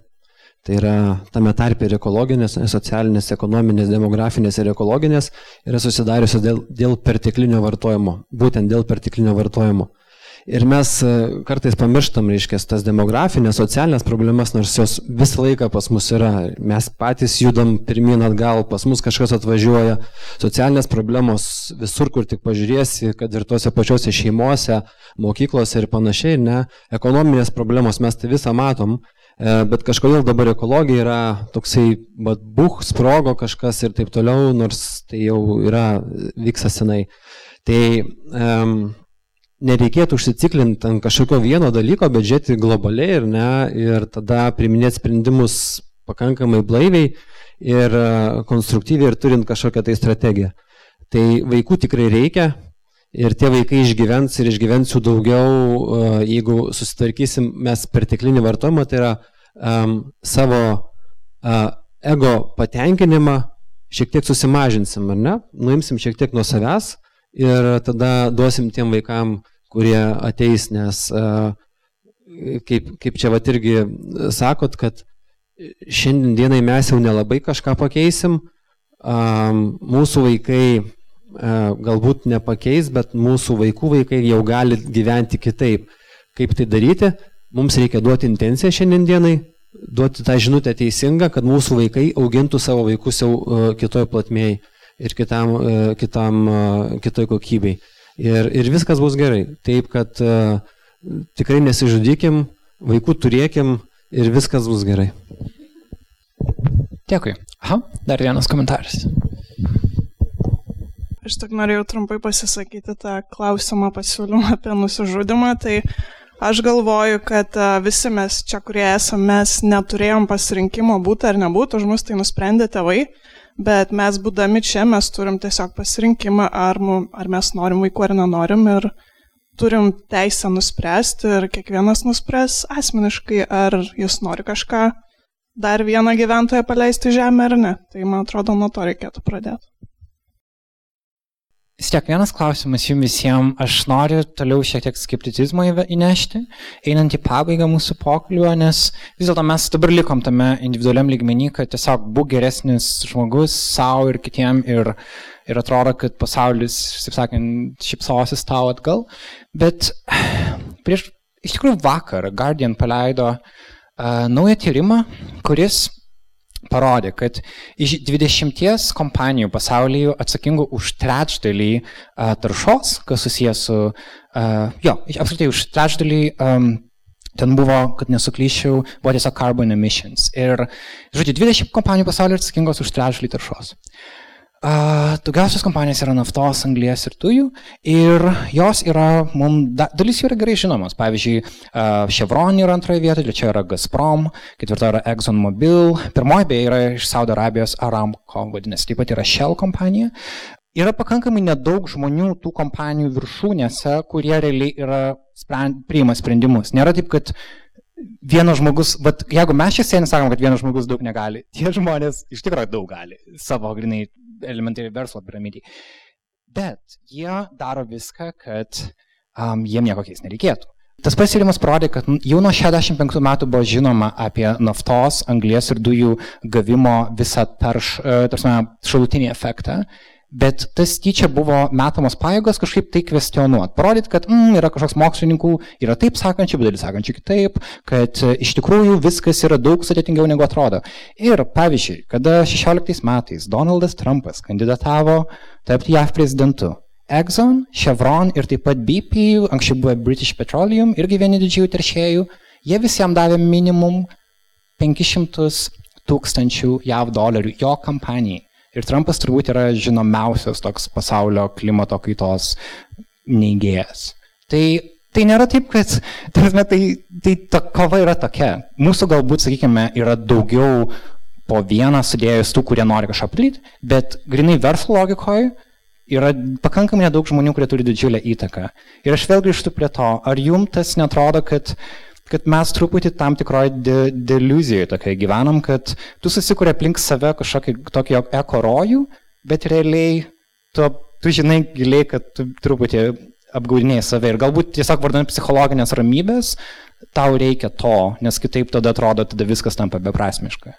Tai yra tame tarpe ir ekologinės, socialinės, ekonominės, demografinės ir ekologinės yra susidariusios dėl, dėl perteklinio vartojimo, būtent dėl perteklinio vartojimo. Ir mes e, kartais pamirštam, reiškia, tas demografinės, socialinės problemas, nors jos visą laiką pas mus yra. Mes patys judam pirmin atgal, pas mus kažkas atvažiuoja. Socialinės problemos visur, kur tik pažiūrėsi, kad ir tuose pačiuose šeimuose, mokyklose ir panašiai, ne. Ekonominės problemos mes tai visą matom. E, bet kažkodėl dabar ekologija yra toksai, bet buch, sprogo kažkas ir taip toliau, nors tai jau yra, vyksta senai. Tai um, nereikėtų užsiciklinti ant kažkokio vieno dalyko, bet žiūrėti globaliai ir, ne, ir tada priminėti sprendimus pakankamai blaiviai ir e, konstruktyviai ir turint kažkokią tai strategiją. Tai vaikų tikrai reikia, ir tie vaikai išgyvens ir išgyvens jų daugiau, jeigu susitvarkysim mes perteklinį vartojimą, tai yra um, savo uh, ego patenkinimą šiek tiek susimažinsim, ar ne? Nuimsim šiek tiek nuo savęs ir tada duosim tiem vaikam, kurie ateis, nes kaip, kaip čia vat irgi sakot, kad šiandienai mes jau nelabai kažką pakeisim, mūsų vaikai galbūt nepakeis, bet mūsų vaikų vaikai jau gali gyventi kitaip. Kaip tai daryti? Mums reikia duoti intenciją šiandienai, duoti tą žinutę teisingą, kad mūsų vaikai augintų savo vaikus jau kitoje platmėje ir kitam, kitam, kitoj kokybei. Ir, ir viskas bus gerai. Taip, kad uh, tikrai nesižudykim, vaikų turėkim ir viskas bus gerai. Dėkui. Aha, dar vienas komentaras. Aš tik norėjau trumpai pasisakyti tą klausimą pasiūlymą apie nusižudimą. Tai aš galvoju, kad visi mes čia, kurie esame, mes neturėjom pasirinkimo būti ar nebūti, už mus tai nusprendė tėvai, bet mes būdami čia, mes turim tiesiog pasirinkimą, ar, mum, ar mes norim vaikų ar nenorim. Ir turim teisę nuspręsti ir kiekvienas nuspręs asmeniškai, ar jis nori kažką dar vieną gyventoją paleisti žemę ar ne. Tai man atrodo, nuo to reikėtų pradėti. Vis tiek vienas klausimas jums visiems, aš noriu toliau šiek tiek skepticizmo įnešti, einant į pabaigą mūsų pokalbio, nes vis dėlto mes dabar likom tame individualiam lygmenį, kad tiesiog būk geresnis žmogus savo ir kitiem ir, ir atrodo, kad pasaulis, taip sakant, šipsosis tau atgal. Bet prieš, iš tikrųjų vakar Guardian paleido uh, naują tyrimą, kuris parodė, kad iš 20 kompanijų pasaulyje atsakingų už trečdalį uh, taršos, kas susijęs su, uh, jo, apskritai už trečdalį um, Ten buvo, kad nesuklyščiau, buvo tiesiog carbon emissions. Ir, žodžiu, 20 kompanijų pasaulyje atsakingos už trečdalį taršos. Uh, daugiausios kompanijos yra naftos, anglės ir dujų ir jos yra, mums, da, dalis jų yra gerai žinomos. Pavyzdžiui, uh, Chevron yra antroje vietoje, trečia yra Gazprom, ketvirta yra ExxonMobil, pirmoji beje yra iš Saudo Arabijos Aramco, vadinasi, taip pat yra Shell kompanija. Yra pakankamai nedaug žmonių tų kompanijų viršūnėse, kurie realiai yra sprend, priima sprendimus. Nėra taip, kad vienas žmogus, bet jeigu mes čia sėdėm sakom, kad vienas žmogus daug negali, tie žmonės iš tikrųjų daug gali savo grinai elementariai verslo piramidai. Bet jie daro viską, kad um, jiem nieko keis nereikėtų. Tas pasiūlymas parodė, kad jau nuo 65 metų buvo žinoma apie naftos, anglės ir dujų gavimo visą tarš, tarsi, šalutinį efektą Bet tas tyčia buvo metamos pajėgos kažkaip tai kvestionuoti, parodyti, kad mm, yra kažkoks mokslininkų, yra taip sakančių, bet dalis sakančių kitaip, kad e, iš tikrųjų viskas yra daug sudėtingiau negu atrodo. Ir pavyzdžiui, kada 16 metais Donaldas Trumpas kandidatavo tapti JAV prezidentu, Exxon, Chevron ir taip pat BP, anksčiau buvo British Petroleum, irgi vieni didžiųjų teršėjų, jie visiems davė minimum 500 tūkstančių JAV dolerių jo kampanijai. Ir Trumpas turbūt yra žinomiausias toks pasaulio klimato kaitos neigėjas. Tai, tai nėra taip, kad tarpme, tai, tai ta kova yra tokia. Mūsų galbūt, sakykime, yra daugiau po vieną sudėjus tų, kurie nori kažką padaryti, bet grinai verslo logikoje yra pakankamai nedaug žmonių, kurie turi didžiulę įtaką. Ir aš vėl grįžtu prie to, ar jums tas netrodo, kad kad mes truputį tam tikroje de, deliuzijoje tokia gyvenam, kad tu susikūrė aplink save kažkokį tokį eko rojų, bet realiai tu, tu žinai giliai, kad tu truputį apgaudinėjai save ir galbūt tiesiog vardant psichologinės ramybės, tau reikia to, nes kitaip tada atrodo, tada viskas tampa beprasmiška.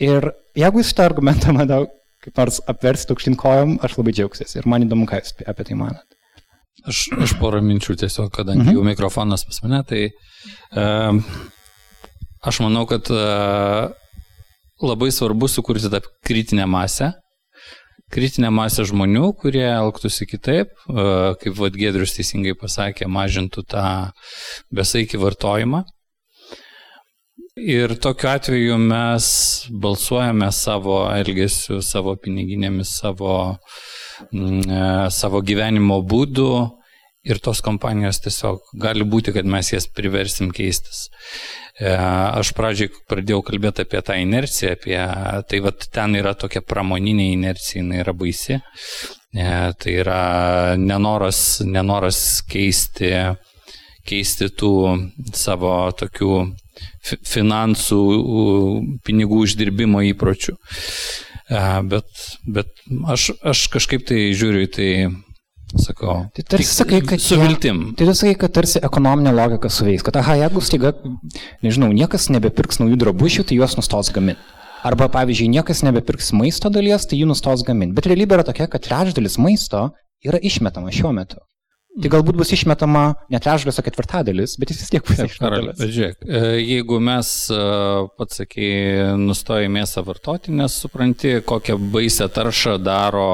Ir jeigu jūs šitą argumentą, manau, kaip nors apversti aukštyn kojom, aš labai džiaugsiuosi ir man įdomu, ką jūs apie tai manot. Aš, aš porą minčių tiesiog, kadangi mhm. jau mikrofonas pas mane, tai uh, aš manau, kad uh, labai svarbu sukurti tą kritinę masę, kritinę masę žmonių, kurie elgtųsi kitaip, uh, kaip vad Gedrius teisingai pasakė, mažintų tą besaikį vartojimą. Ir tokiu atveju mes balsuojame savo elgesiu, savo piniginėmis, savo Mm, e, savo gyvenimo būdu ir tos kompanijos tiesiog gali būti, kad mes jas priversim keistis. E, aš pradžiai pradėjau kalbėti apie tą inerciją, apie tai, vad ten yra tokia pramoninė inercija, jinai yra baisi. E, tai yra nenoras, nenoras keisti, keisti tų savo tokių finansų, pinigų uždirbimo įpročių. Bet, bet aš, aš kažkaip tai žiūriu į tai Sakau. Tai tarsi sakai, kad... Su viltim. Tai tu sakai, kad tarsi ekonominė logika suveiks, kad aha, jeigu staiga, nežinau, niekas nebepirks naujų drabužių, tai juos nustos gaminti. Arba, pavyzdžiui, niekas nebepirks maisto dalies, tai jų nustos gaminti. Bet realybė yra tokia, kad trečdalis maisto yra išmetama šiuo metu. Tai galbūt bus išmetama ne trečdalis, o ketvirtadalis, bet jis vis tiek bus išmetamas. Žiūrėk, e, jeigu mes, e, pats sakai, nustoji mėsą vartoti, nes supranti, kokią baisę taršą daro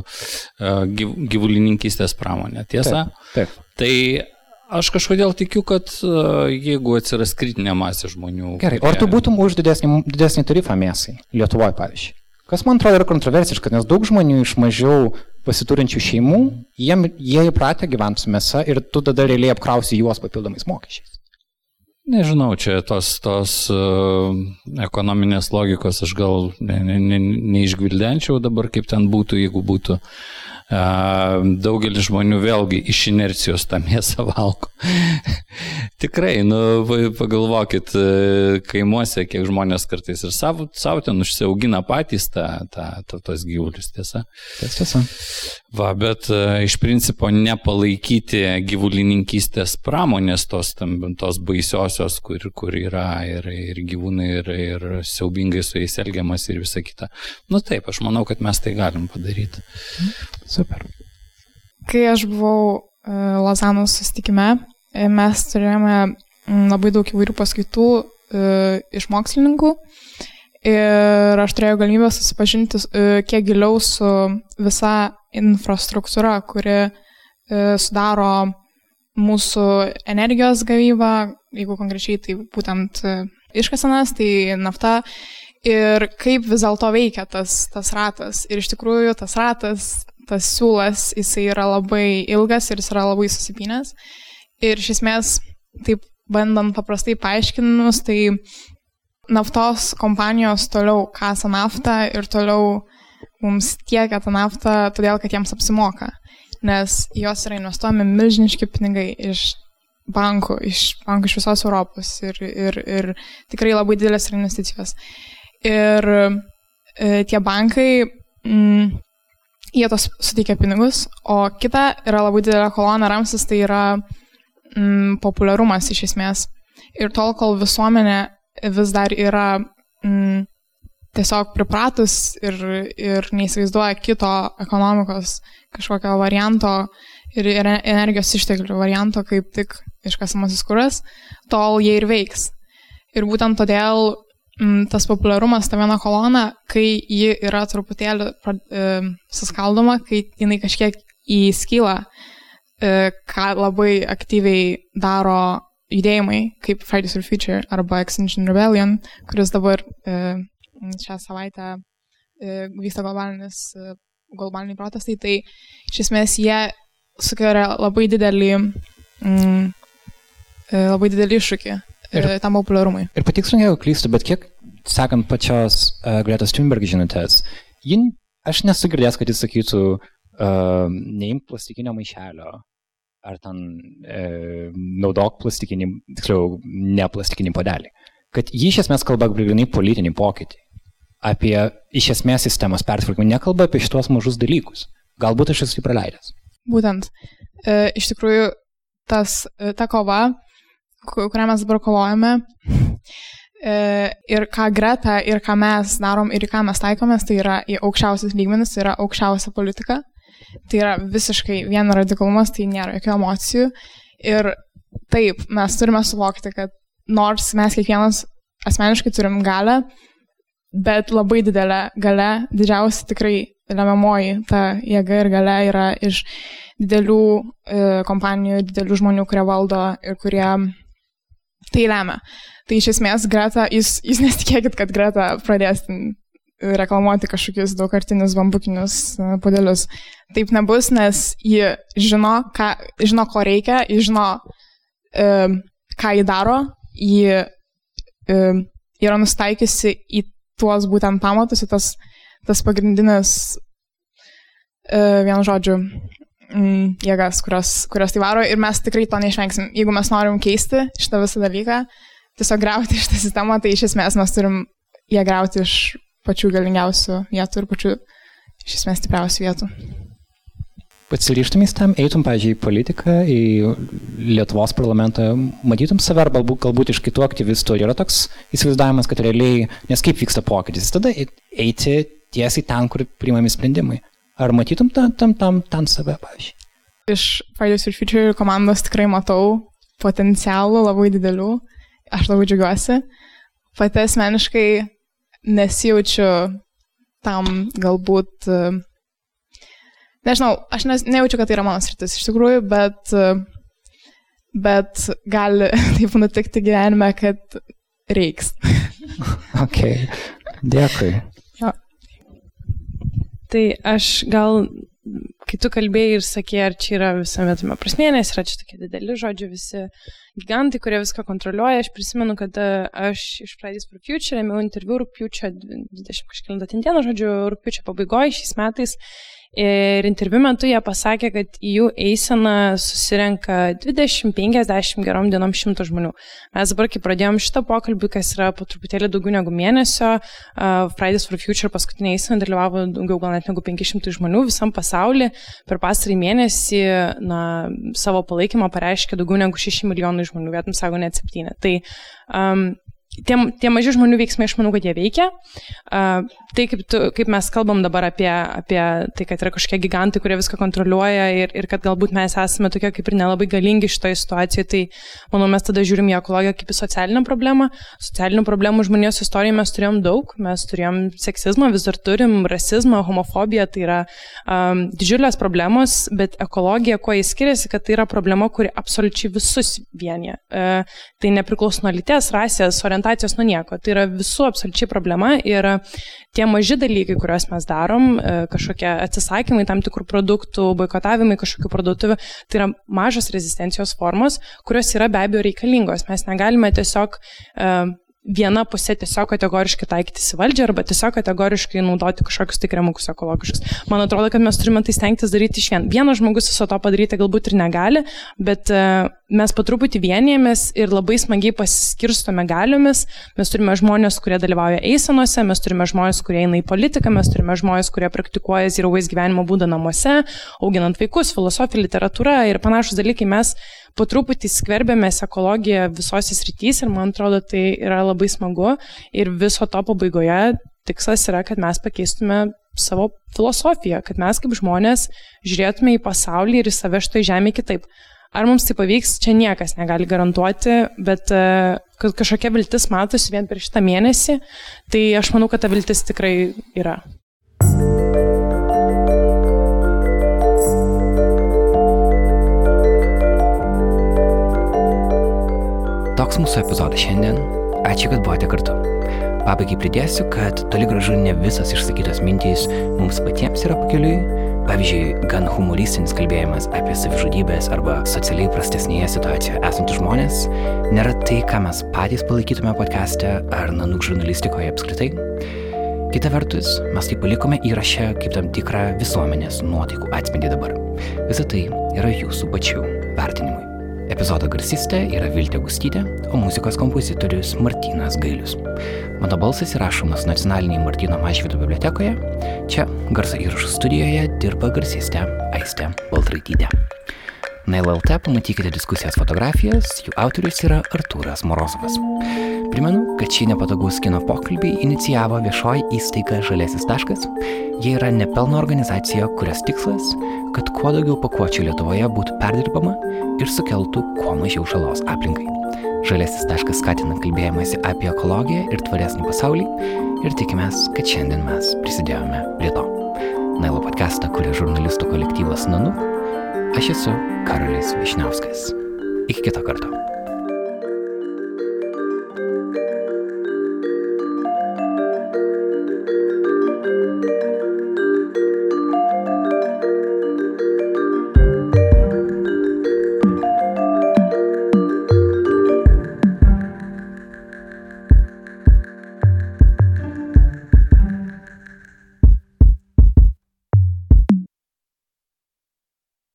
e, gyvulininkystės pramonė, tiesa? Taip. taip. Tai aš kažkodėl tikiu, kad jeigu atsiras kritinė masė žmonių. Gerai, kurie... ar tu būtum už didesnį, didesnį tarifą mėsai Lietuvoje, pavyzdžiui? Kas man atrodo yra kontroversiška, nes daug žmonių iš mažiau pasiturinčių šeimų, jiem, jie įpratę gyventi su mėsa ir tu tada realiai apkrausi juos papildomais mokesčiais. Nežinau, čia tos, tos uh, ekonominės logikos aš gal ne, ne, ne, neišgvildenčiau dabar, kaip ten būtų, jeigu būtų uh, daugelis žmonių vėlgi iš inercijos tą mėsą valgo. Tikrai, nu, pagalvokit, e, kaimuose, kiek žmonės kartais ir savo, savo ten užsiaugina patys tą, tą, tą, tos gyvulius, tiesa? Tiesa. Va, bet uh, iš principo nepalaikyti gyvulininkystės pramonės tos, tam, tos baisiosios, kur, kur yra ir, ir gyvūnai, ir, ir siaubingai su jais elgiamas ir visa kita. Nu taip, aš manau, kad mes tai galim padaryti. Super. Kai aš buvau uh, Lozanos susitikime, e, mes turėjome labai daug įvairių paskaitų iš mokslininkų. Ir aš turėjau galimybę susipažinti kiek giliau su visa infrastruktūra, kuri e, sudaro mūsų energijos gavybą, jeigu konkrečiai tai būtent e, iškasenas, tai nafta. Ir kaip vis dėlto veikia tas, tas ratas. Ir iš tikrųjų tas ratas, tas siūlas, jisai yra labai ilgas ir jis yra labai susipinęs. Ir iš esmės, taip bandant paprastai paaiškinus, tai naftos kompanijos toliau kasa naftą ir toliau mums tiekia tą naftą, todėl kad jiems apsimoka, nes jos yra investuojami milžiniški pinigai iš bankų, iš bankų iš visos Europos ir, ir, ir tikrai labai didelės yra investicijos. Ir e, tie bankai, mm, jie tos suteikia pinigus, o kita yra labai didelė kolona ramsis, tai yra mm, populiarumas iš esmės. Ir tol, kol visuomenė vis dar yra mm, tiesiog pripratus ir, ir neįsivaizduoja kito ekonomikos kažkokio varianto ir energijos išteklių varianto, kaip tik iškasamasis kuras, tol jie ir veiks. Ir būtent todėl m, tas populiarumas, ta viena kolona, kai ji yra truputėlį e, suskaldoma, kai jinai kažkiek įskyla, e, ką labai aktyviai daro judėjimai, kaip Fridays for Future arba Extinction Rebellion, kuris dabar e, šią savaitę e, vyksta globalinis, e, globaliniai protestai, tai iš esmės jie sukelia labai didelį, mm, e, labai didelį iššūkį ir, tam populiarumui. Ir patikslink, jeigu klystu, bet kiek, sakant pačios uh, Gretos Thunberg žinutės, jin, aš nesu girdėjęs, kad jis sakytų, uh, neimk plastikinio maišelio, ar ten e, naudok plastikinį, tiksliau, ne plastikinį podelį. Kad jį iš esmės kalba grinai politinį pokytį apie iš esmės sistemos pertvarkymą, nekalba apie šitos mažus dalykus. Galbūt aš esu jį praleidęs. Būtent. E, iš tikrųjų, tas, e, ta kova, kurią mes dabar kovojame, e, ir ką Greta, ir ką mes darom, ir ką mes taikomės, tai yra į aukščiausias lygmenis, tai yra aukščiausia politika. Tai yra visiškai vien radikalumas, tai nėra jokių emocijų. Ir taip, mes turime suvokti, kad nors mes kiekvienas asmeniškai turim galę, bet labai didelė gale, didžiausia tikrai lemiamoji ta jėga ir gale yra iš didelių e, kompanijų, didelių žmonių, kurie valdo ir kurie tai lemia. Tai iš esmės Greta, jūs, jūs nesitikėkit, kad Greta pradės reklamuoti kažkokius daugkartinius bambukinius e, podelius. Taip nebus, nes ji žino, ką, žino ko reikia, ji žino, e, ką ji daro, ji e, yra nustaikiusi į tuos būtent pamatus, tas, tas pagrindinės, e, vienu žodžiu, mm, jėgas, kurios, kurios tai varo ir mes tikrai to neišvengsim. Jeigu mes norim keisti šitą visą dalyką, tiesiog grauti šitą sistemą, tai iš esmės mes turim ją grauti iš pačių galingiausių vietų ir pačių iš esmės stipriausių vietų. Pasiryštumės tam, eitum, pažiūrėjau, į politiką, į Lietuvos parlamentą, matytum save arba galbūt, galbūt iš kitų aktyvistų. Yra toks įsivaizdavimas, kad realiai, nes kaip vyksta pokytis, tada eiti tiesiai ten, kur priimami sprendimai. Ar matytum tam, tam, tam, tam save, pavyzdžiui? Iš Fridays for Future komandos tikrai matau potencialų labai didelių. Aš labai džiaugiuosi. Pati asmeniškai nesijaučiu tam galbūt uh, nežinau, aš nes, nejaučiu, kad tai yra mano sritis iš tikrųjų, bet, bet gali taip nutikti gyvenime, kad reiks. ok, dėkui. Jo. Tai aš gal, kai tu kalbėjai ir sakė, ar čia yra visame tame prasmė, nes yra čia tokie dideli žodžiai, visi gigantai, kurie viską kontroliuoja. Aš prisimenu, kad aš iš for Future ėmiau interviu rūpiučio 20 kažkėlintą dieną, žodžiu, rūpiučio pabaigoje šiais metais Ir interviu metu jie pasakė, kad į jų eiseną susirenka 20-50 gerom dienom 100 žmonių. Mes dabar, kai pradėjom šitą pokalbį, kas yra po truputėlį daugiau negu mėnesio, uh, Fridays for Future paskutinė eisena dalyvavo daugiau gal net negu 500 žmonių visam pasaulyje. Per pastarį mėnesį na, savo palaikymą pareiškė daugiau negu 6 milijonai žmonių, vietom sako net 7. Tai um, tie, tie maži žmonių veiksmai, aš manau, kad jie veikia. Uh, tai, kaip, tu, kaip mes kalbam dabar apie, apie tai, kad yra kažkokie gigantai, kurie viską kontroliuoja ir, ir kad galbūt mes esame tokie kaip ir nelabai galingi šitoje situacijoje, tai manau, mes tada žiūrim į ekologiją kaip į socialinę problemą. Socialinių problemų žmonijos istorijoje mes turėjom daug. Mes turėjom seksizmą, vis dar turim, rasizmą, homofobiją, tai yra um, didžiulės problemos, bet ekologija, kuo jis skiriasi, kad tai yra problema, kuri absoliučiai visus vienyje. Uh, tai nepriklauso nuo lyties, rasės, orientacijos orientacijos nuo nieko. Tai yra visų absoliučiai problema ir tie maži dalykai, kuriuos mes darom, e, kažkokie atsisakymai tam tikrų produktų, boikotavimai kažkokių parduotuvių, tai yra mažos rezistencijos formos, kurios yra be abejo reikalingos. Mes negalime tiesiog uh, viena pusė tiesiog kategoriškai taikytis į valdžią arba tiesiog kategoriškai naudoti kažkokius tai kremukus ekologiškus. Man atrodo, kad mes turime tai stengtis daryti iš vien. Vienas žmogus viso to padaryti galbūt ir negali, bet uh, mes po truputį vienijamės ir labai smagiai pasiskirstome galiomis. Mes turime žmonės, kurie dalyvauja eisenose, mes turime žmonės, kurie eina į politiką, mes turime žmonės, kurie praktikuoja waste gyvenimo būdą namuose, auginant vaikus, filosofija, literatūra ir panašus dalykai. Mes po truputį skverbiamės ekologiją visose srityse ir man atrodo tai yra labai smagu ir viso to pabaigoje tikslas yra, kad mes pakeistume savo filosofiją, kad mes kaip žmonės žiūrėtume į pasaulį ir į save šitoj žemėje kitaip. Ar mums tai pavyks, čia niekas negali garantuoti, bet e, kad kažkokia viltis matosi vien per šitą mėnesį, tai aš manau, kad ta viltis tikrai yra. Toks mūsų epizodas šiandien. Ačiū, kad buvote kartu. Pabaigai pridėsiu, kad toli gražu ne visas išsakytos mintys mums patiems yra pakeliui. Pavyzdžiui, gan humoristinis kalbėjimas apie savižudybės arba socialiai prastesnėje situacijoje esančius žmonės nėra tai, ką mes patys palaikytume podcast'e ar nanuk žurnalistikoje apskritai. Kita vertus, mes tai palikome įrašę kaip tam tikrą visuomenės nuotaikų atspindį dabar. Visą tai yra jūsų pačių vertinimui. Epizodo garsistė yra Viltė Gustytė, o muzikos kompozitorius Martinas Gailius. Mano balsas įrašomas nacionalinėje Martino Mažvido bibliotekoje. Čia garso įrašų studijoje dirba garsistė Aistė Baltraitytė. Na LLT pamatykite diskusijas fotografijas, jų autorius yra Artūras Morozovas. Primenu, kad šį nepatogus kino pokalbį inicijavo viešoji įstaiga Žalėsis taškas. Jie yra nepelno organizacija, kurios tikslas kad kuo daugiau pakuočių Lietuvoje būtų perdirbama ir sukeltų kuo mažiau žalos aplinkai. Žalesis taškas skatina kalbėjimąsi apie ekologiją ir tvaresnį pasaulį ir tikimės, kad šiandien mes prisidėjome prie to. Nailo podcastą kuria žurnalistų kolektyvas Nanu. Aš esu Karolis Višniauskas. Iki kito karto.